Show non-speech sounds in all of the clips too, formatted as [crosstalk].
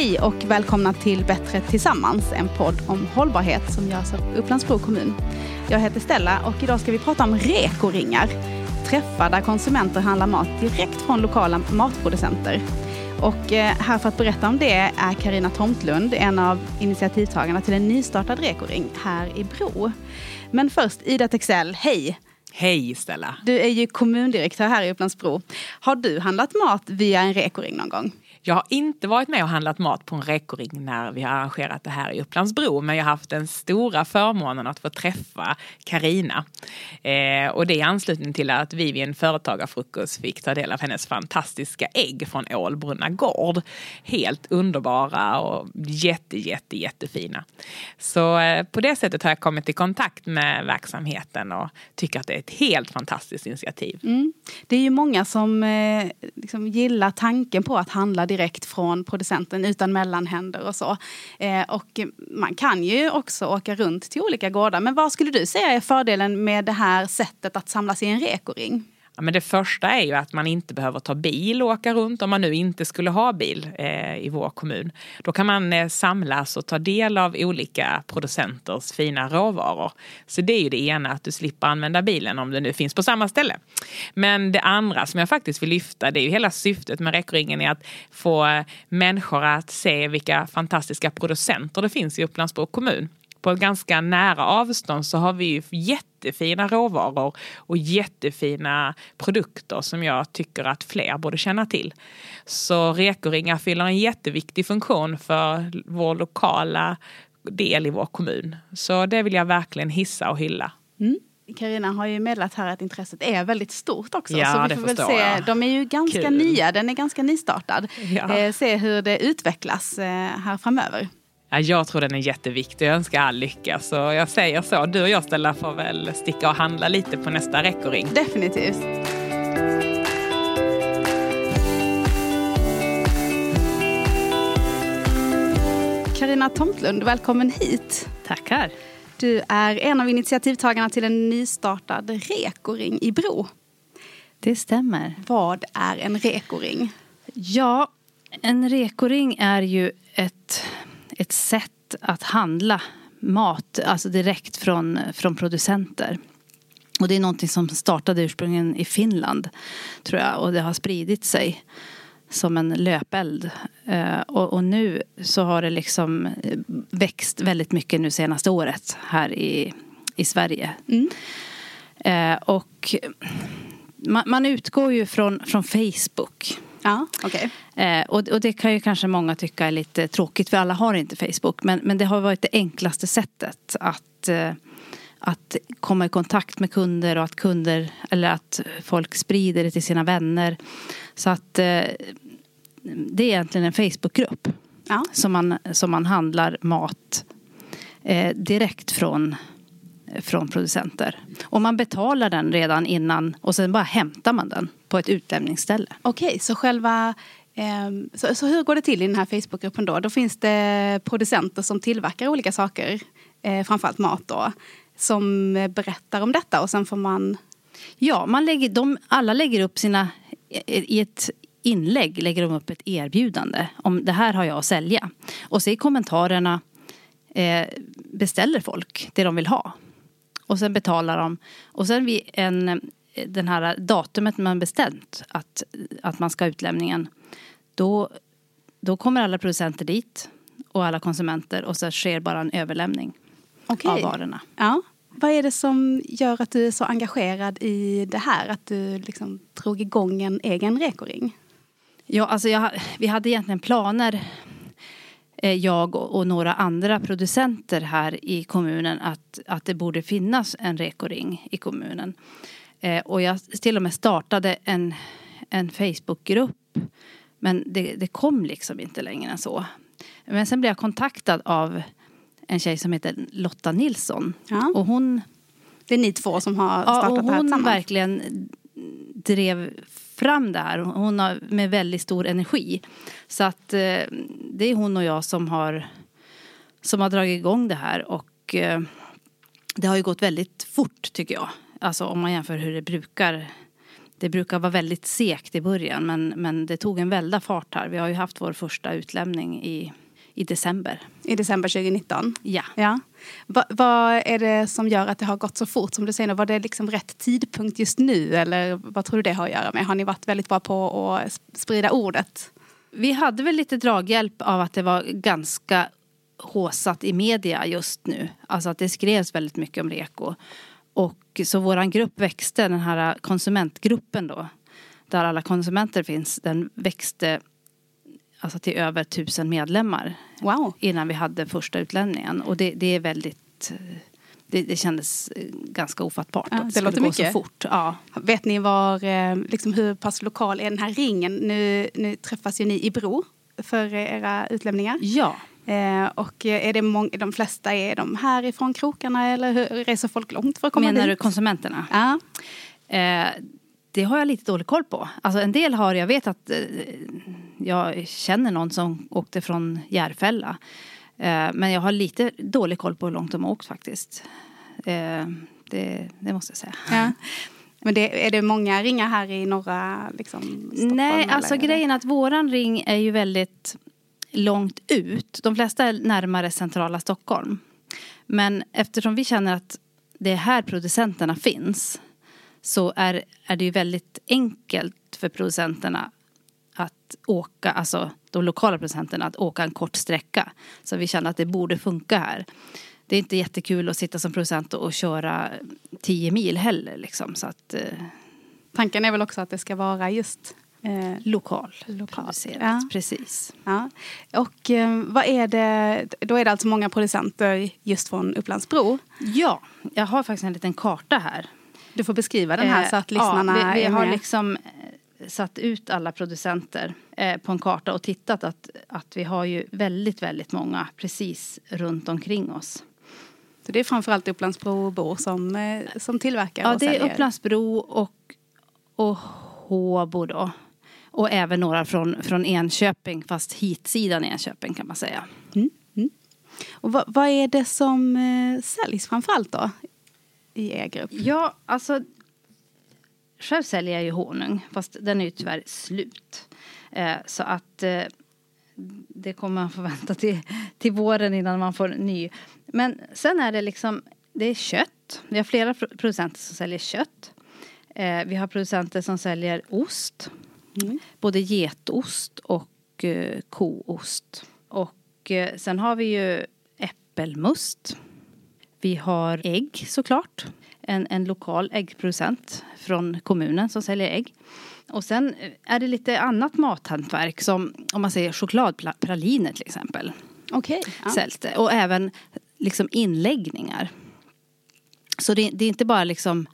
Hej och välkomna till Bättre tillsammans, en podd om hållbarhet som görs av Upplands-Bro kommun. Jag heter Stella och idag ska vi prata om rekoringar. Träffar där konsumenter handlar mat direkt från lokala matproducenter. Och eh, här för att berätta om det är Karina Tomtlund, en av initiativtagarna till en nystartad rekoring här i Bro. Men först Ida Texell, hej! Hej Stella! Du är ju kommundirektör här i Upplands-Bro. Har du handlat mat via en rekoring någon gång? Jag har inte varit med och handlat mat på en rekoring när vi har arrangerat det här i Upplandsbro men jag har haft den stora förmånen att få träffa Karina. Eh, och det i anslutning till att vi vid en företagarfrukost fick ta del av hennes fantastiska ägg från Ålbrunna gård. Helt underbara och jätte, jätte, jättefina. Så eh, på det sättet har jag kommit i kontakt med verksamheten och tycker att det är ett helt fantastiskt initiativ. Mm. Det är ju många som eh, liksom gillar tanken på att handla direkt från producenten utan mellanhänder och så. Eh, och man kan ju också åka runt till olika gårdar. Men vad skulle du säga är fördelen med det här sättet att samlas i en rekoring? Ja, men det första är ju att man inte behöver ta bil och åka runt om man nu inte skulle ha bil eh, i vår kommun. Då kan man eh, samlas och ta del av olika producenters fina råvaror. Så det är ju det ena, att du slipper använda bilen om den nu finns på samma ställe. Men det andra som jag faktiskt vill lyfta, det är ju hela syftet med Räckringen är att få eh, människor att se vilka fantastiska producenter det finns i Upplands-Bro kommun på ett ganska nära avstånd så har vi ju jättefina råvaror och jättefina produkter som jag tycker att fler borde känna till. Så rekoringar fyller en jätteviktig funktion för vår lokala del i vår kommun. Så det vill jag verkligen hissa och hylla. Mm. Har ju meddelat här att intresset är väldigt stort också. Ja, så vi får väl se. Jag. De är ju ganska Kul. nya, den är ganska nystartad. Ja. Eh, se hur det utvecklas eh, här framöver. Ja, jag tror den är jätteviktig. Jag önskar all lycka. Så jag säger så. Du och jag Stella får väl sticka och handla lite på nästa rekoring. Definitivt. Karina Tomtlund, välkommen hit. Tackar. Du är en av initiativtagarna till en nystartad rekoring i Bro. Det stämmer. Vad är en rekoring? Ja, en rekoring är ju ett ett sätt att handla mat, alltså direkt från, från producenter. Och det är någonting som startade ursprungligen i Finland, tror jag, och det har spridit sig som en löpeld. Uh, och, och, nu så har det liksom eh, växt väldigt mycket nu senaste året här i, i Sverige. Mm. Uh, och man, man, utgår ju från, från Facebook. Ja, okay. Eh, och, och, det kan ju kanske många tycka är lite tråkigt för alla har inte Facebook. Men, men det har varit det enklaste sättet att, eh, att komma i kontakt med kunder och att kunder eller att folk sprider det till sina vänner. Så att eh, det är egentligen en Facebookgrupp ja. som, man, som man handlar mat eh, direkt från från producenter. Och man betalar den redan innan och sen bara hämtar man den på ett utlämningsställe. Okej, okay, så själva ehm, så, så, hur går det till i den här Facebookgruppen då? Då finns det producenter som tillverkar olika saker, eh, framförallt mat då, som berättar om detta och sen får man... Ja, man lägger, de, alla lägger upp sina, i ett inlägg lägger de upp ett erbjudande om det här har jag att sälja. Och så i kommentarerna eh, beställer folk det de vill ha. Och sen betalar de. Och sen vid en, den här datumet man bestämt att, att man ska ha utlämningen. Då, då kommer alla producenter dit och alla konsumenter och så sker bara en överlämning okay. av varorna. Ja. Vad är det som gör att du är så engagerad i det här? Att du liksom drog igång en egen rekoring? Ja, alltså jag, vi hade egentligen planer jag och några andra producenter här i kommunen att, att det borde finnas en rekoring i kommunen. Eh, och jag till och med startade en, en Facebookgrupp. Men det, det kom liksom inte längre än så. Men sen blev jag kontaktad av en tjej som heter Lotta Nilsson. Ja. Och hon... Det är ni två som har startat ja, och det här tillsammans? Hon verkligen drev fram det här. Hon har med väldigt stor energi. Så att eh, det är hon och jag som har, som har dragit igång det här. Och eh, det har ju gått väldigt fort tycker jag. Alltså om man jämför hur det brukar det brukar vara väldigt segt i början men, men det tog en välda fart här. Vi har ju haft vår första utlämning i, i december. I december 2019? Ja. ja. Va, vad är det som gör att det har gått så fort som du säger? Var det liksom rätt tidpunkt just nu eller vad tror du det har att göra med? Har ni varit väldigt bra på att sprida ordet? Vi hade väl lite draghjälp av att det var ganska håsat i media just nu. Alltså att det skrevs väldigt mycket om REKO. Och så våran grupp växte, den här konsumentgruppen då. Där alla konsumenter finns, den växte alltså till över tusen medlemmar. Wow. Innan vi hade första utlämningen. Och det, det är väldigt det, det kändes ganska ofattbart. Ja, det, det låter mycket. så fort. Ja. Vet ni var, eh, liksom, hur pass lokal är den här ringen? Nu, nu träffas ju ni i Bro för era utlämningar. Ja. Eh, och är det många, de flesta är de härifrån krokarna eller hur, reser folk långt för att komma Menar dit? du konsumenterna? Ja. Eh, det har jag lite dålig koll på. Alltså en del har, jag vet att eh, jag känner någon som åkte från Järfälla. Eh, men jag har lite dålig koll på hur långt de har åkt faktiskt. Eh, det, det, måste jag säga. Ja. [laughs] Men det, är det många ringar här i norra liksom, Stockholm? Nej, eller? alltså grejen är att våran ring är ju väldigt långt ut. De flesta är närmare centrala Stockholm. Men eftersom vi känner att det är här producenterna finns så är, är det ju väldigt enkelt för producenterna att åka, alltså de lokala producenterna att åka en kort sträcka. Så vi känner att det borde funka här. Det är inte jättekul att sitta som producent och köra tio mil heller liksom. Så att, eh, Tanken är väl också att det ska vara just eh, lokal, lokal. Ja. Precis. Ja. Och eh, vad är det, då är det alltså många producenter just från Upplandsbro? Ja, jag har faktiskt en liten karta här. Du får beskriva den här så att lyssnarna ja, vi, vi har liksom satt ut alla producenter eh, på en karta och tittat att, att vi har ju väldigt, väldigt många precis runt omkring oss. Så det är framförallt Upplandsbrobor som, eh, som tillverkar Ja, och det är. Upplandsbro och, och Håbo då. Och även några från, från Enköping, fast hitsidan Enköping kan man säga. Mm. Mm. Och vad, vad är det som eh, säljs framförallt då i er grupp? Ja, alltså själv säljer jag ju honung, fast den är ju tyvärr slut. Eh, så att eh, det kommer man få [laughs] vänta till, till våren innan man får ny. Men sen är det liksom, det är kött. Vi har flera producenter som säljer kött. Eh, vi har producenter som säljer ost. Mm. Både getost och eh, koost. Och eh, sen har vi ju äppelmust. Vi har ägg såklart. En, en lokal äggproducent från kommunen som säljer ägg. Och sen är det lite annat mathantverk som om man säger chokladpraliner till exempel. Okej. Ja. Säljs det. Och även liksom inläggningar. Så det, det är inte bara liksom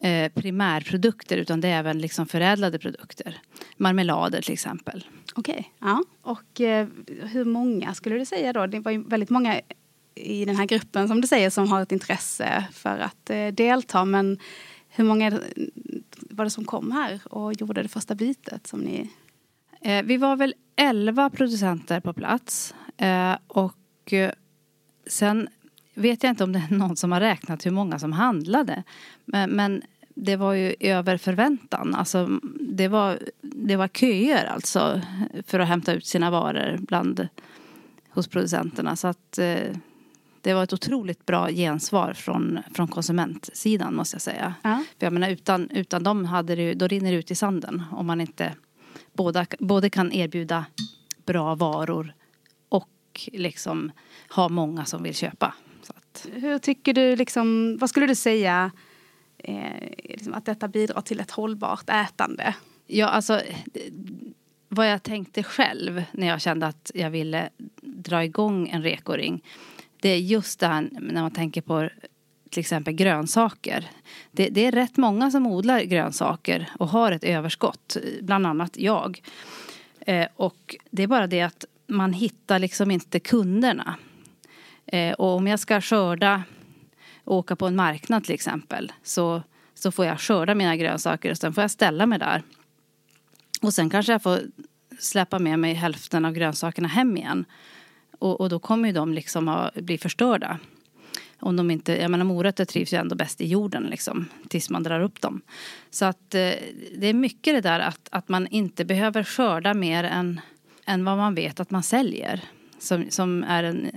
eh, primärprodukter utan det är även liksom förädlade produkter. Marmelader till exempel. Okej. Ja. Och eh, hur många skulle du säga då? Det var ju väldigt många i den här gruppen som du säger som har ett intresse för att eh, delta. Men hur många var det som kom här och gjorde det första bytet som ni? Eh, vi var väl 11 producenter på plats. Eh, och eh, sen vet jag inte om det är någon som har räknat hur många som handlade. Men, men det var ju över förväntan. Alltså, det, var, det var köer alltså för att hämta ut sina varor bland, hos producenterna. Så att eh, det var ett otroligt bra gensvar från, från konsumentsidan måste jag säga. Ja. För jag menar, utan, utan dem hade det, då rinner det ut i sanden om man inte båda, både kan erbjuda bra varor och liksom ha många som vill köpa. Att, Hur tycker du, liksom, vad skulle du säga eh, liksom att detta bidrar till ett hållbart ätande? ja, alltså, vad jag tänkte själv när jag kände att jag ville dra igång en rekoring. Det är just det här när man tänker på till exempel grönsaker. Det, det är rätt många som odlar grönsaker och har ett överskott, bland annat jag. Eh, och det är bara det att man hittar liksom inte kunderna. Eh, och om jag ska skörda och åka på en marknad till exempel så, så får jag skörda mina grönsaker och sen får jag ställa mig där. Och sen kanske jag får släppa med mig hälften av grönsakerna hem igen. Och, och då kommer ju de liksom att bli förstörda. om de inte, jag menar morötter trivs ju ändå bäst i jorden liksom, tills man drar upp dem. Så att eh, det är mycket det där att, att man inte behöver skörda mer än, än vad man vet att man säljer. Som, som är en,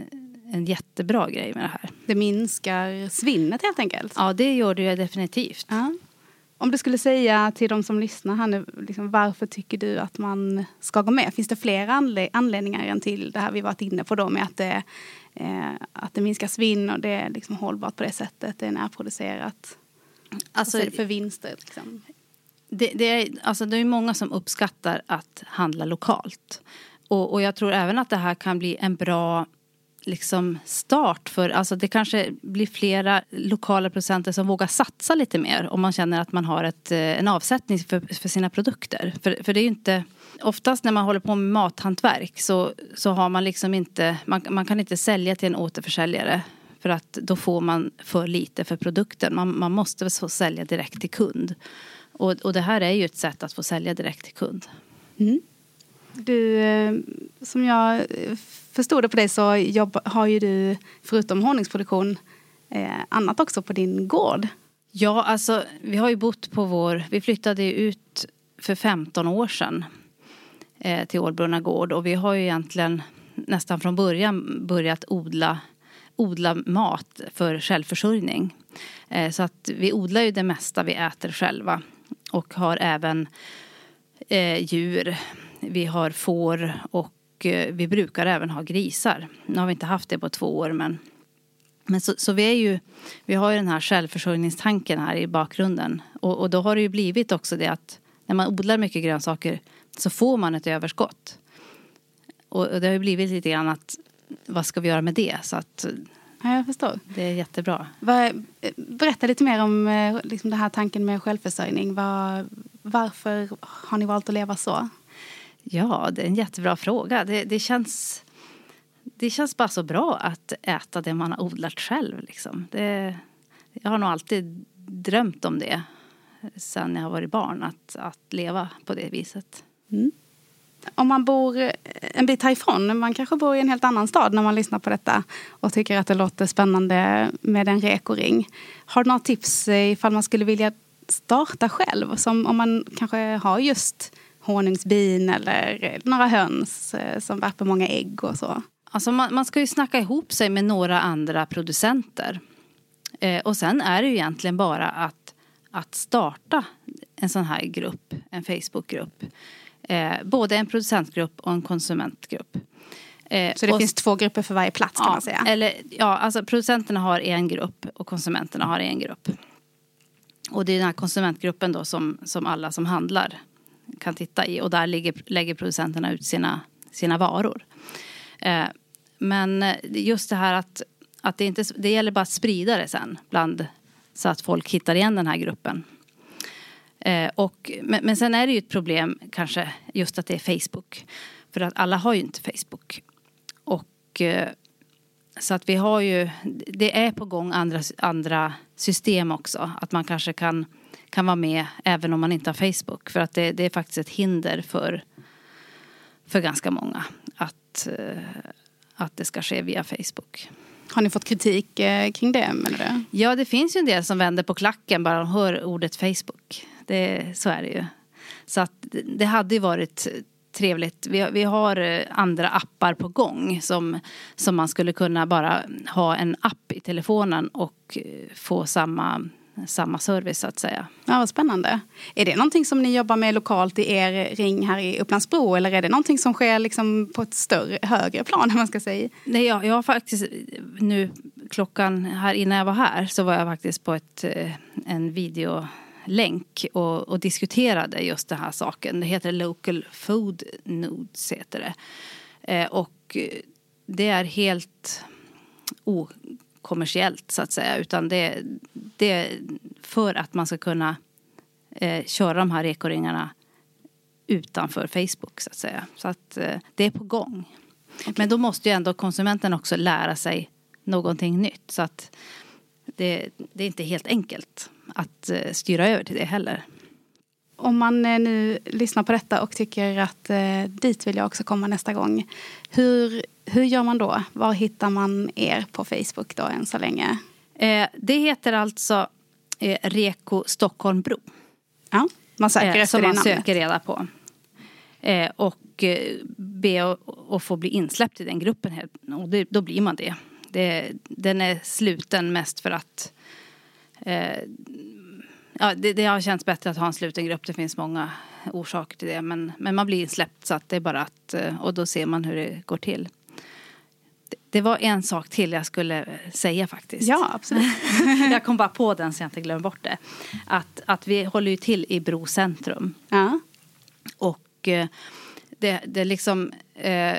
en jättebra grej med det här. Det minskar svinnet helt enkelt. Ja, det gör det ju definitivt. Ja. Om du skulle säga till de som lyssnar här nu, liksom, varför tycker du att man ska gå med? Finns det fler anle anledningar än till det här vi varit inne på då med att det, eh, att det minskar svinn och det är liksom hållbart på det sättet, det är närproducerat? Alltså, Vad för vinster? Liksom? Det, det, är, alltså, det är många som uppskattar att handla lokalt. Och, och jag tror även att det här kan bli en bra liksom start för, alltså det kanske blir flera lokala producenter som vågar satsa lite mer om man känner att man har ett, eh, en avsättning för, för sina produkter. För, för det är ju inte, oftast när man håller på med mathantverk så, så har man liksom inte, man, man kan inte sälja till en återförsäljare för att då får man för lite för produkten. Man, man måste få sälja direkt till kund. Och, och det här är ju ett sätt att få sälja direkt till kund. Mm. Du, eh, som jag eh, förstod det på dig så jobb, har ju du förutom honungsproduktion eh, annat också på din gård. Ja, alltså vi har ju bott på vår, vi flyttade ut för 15 år sedan eh, till Ålbrunna gård och vi har ju egentligen nästan från början börjat odla, odla mat för självförsörjning. Eh, så att vi odlar ju det mesta vi äter själva och har även eh, djur. Vi har får och Eh, vi brukar även ha grisar. Nu har vi inte haft det på två år men men så, så, vi, är ju, vi har ju den här självförsörjningstanken här i bakgrunden. Och, och, då har det ju blivit också det att när man odlar mycket grönsaker så får man ett överskott. Och, och det har ju blivit lite grann att vad ska vi göra med det? Så att ja, jag förstår. Det är jättebra. Berätta lite mer om eh, liksom, den här tanken med självförsörjning. Var, varför har ni valt att leva så? Ja, det är en jättebra fråga. Det, det, känns, det känns bara så bra att äta det man har odlat själv. Liksom. Det, jag har nog alltid drömt om det sen jag har varit barn, att, att leva på det viset. Mm. Om man bor en bit härifrån, man kanske bor i en helt annan stad när man lyssnar på detta och tycker att det låter spännande med en rekoring. Har du några tips eh, ifall man skulle vilja starta själv? Som om man kanske har just honungsbin eller några höns eh, som värper många ägg och så. Alltså man, man ska ju snacka ihop sig med några andra producenter. Eh, och sen är det ju egentligen bara att, att starta en sån här grupp, en Facebookgrupp. Eh, både en producentgrupp och en konsumentgrupp. Eh, så det finns två grupper för varje plats kan ja, man säga? Eller, ja, alltså producenterna har en grupp och konsumenterna har en grupp. Och det är den här konsumentgruppen då som, som alla som handlar kan titta i och där ligger, lägger producenterna ut sina, sina varor. Eh, men just det här att, att det, inte, det gäller bara att sprida det sen bland, så att folk hittar igen den här gruppen. Eh, och, men, men sen är det ju ett problem kanske just att det är Facebook. För att alla har ju inte Facebook. Och eh, så att vi har ju, det är på gång andra, andra system också. Att man kanske kan kan vara med även om man inte har Facebook. För att det, det är faktiskt ett hinder för, för ganska många att, eh, att det ska ske via Facebook. Har ni fått kritik eh, kring det? Menar du? Ja, det finns ju en del som vänder på klacken bara de hör ordet Facebook. Det, så är det ju. Så att det hade ju varit trevligt. Vi, vi har eh, andra appar på gång som, som man skulle kunna bara ha en app i telefonen och få samma samma service så att säga. Ja, vad spännande. Är det någonting som ni jobbar med lokalt i er ring här i Upplandsbro eller är det någonting som sker liksom på ett större, högre plan? [laughs] Man ska säga? Nej, jag, jag har faktiskt nu klockan här innan jag var här så var jag faktiskt på ett, eh, en videolänk och, och diskuterade just den här saken. Det heter Local Food Nodes heter det. Eh, och det är helt kommersiellt så att säga. Utan det, det för att man ska kunna eh, köra de här ekoringarna utanför Facebook så att säga. Så att eh, det är på gång. Okay. Men då måste ju ändå konsumenten också lära sig någonting nytt. Så att det, det är inte helt enkelt att eh, styra över till det heller. Om man eh, nu lyssnar på detta och tycker att eh, dit vill jag också komma nästa gång. Hur, hur gör man då? Var hittar man er på Facebook då än så länge? Eh, det heter alltså eh, Reko Stockholmbro. Ja, man söker eh, efter som det man namnet. söker reda på. Eh, och eh, be att få bli insläppt i den gruppen. Och det, då blir man det. det. Den är sluten mest för att eh, ja, det, det har känts bättre att ha en sluten grupp. Det finns många orsaker till det. Men, men man blir insläppt så att det är bara att eh, och då ser man hur det går till. Det, var en sak till jag skulle säga faktiskt. Ja, absolut. [laughs] jag kom bara på den så jag inte glömmer bort det. Att, att vi håller ju till i Bro centrum. Ja. Och eh, det, det liksom eh,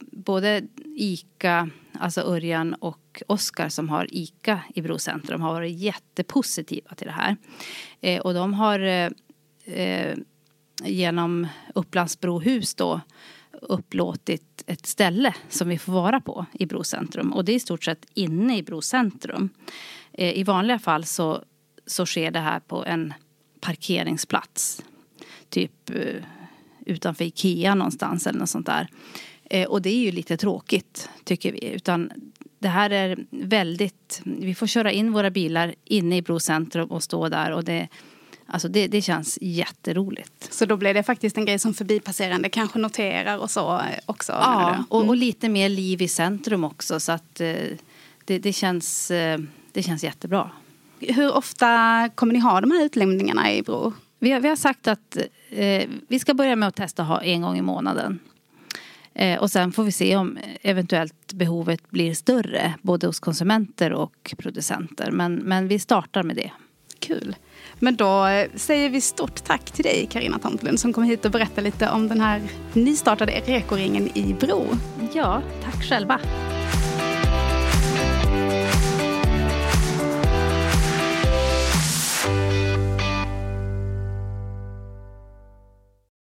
både ICA, alltså Örjan och Oskar som har ICA i Bro centrum har varit jättepositiva till det här. Eh, och de har eh, eh, genom Upplands Brohus då upplåtit ett ställe som vi får vara på i Bro centrum. Och det är i stort sett inne i Bro centrum. Eh, I vanliga fall så, så sker det här på en parkeringsplats. Typ eh, utanför Ikea någonstans eller något sånt där. Eh, och det är ju lite tråkigt tycker vi. Utan det här är väldigt, vi får köra in våra bilar inne i Bro centrum och stå där och det, alltså det, det känns jätteroligt. Så då blir det faktiskt en grej som förbipasserande kanske noterar och så eh, också? Ja, du? och, och lite mer liv i centrum också så att eh, det, det, känns, eh, det känns jättebra. Hur ofta kommer ni ha de här utlämningarna i Bro? Vi har, vi har sagt att eh, vi ska börja med att testa ha en gång i månaden. Eh, och sen får vi se om eventuellt behovet blir större både hos konsumenter och producenter. Men, men vi startar med det. Kul. Men då eh, säger vi stort tack till dig Karina Tomtlund som kom hit och berättade lite om den här nystartade Rekoringen i Bro. Ja, tack själva.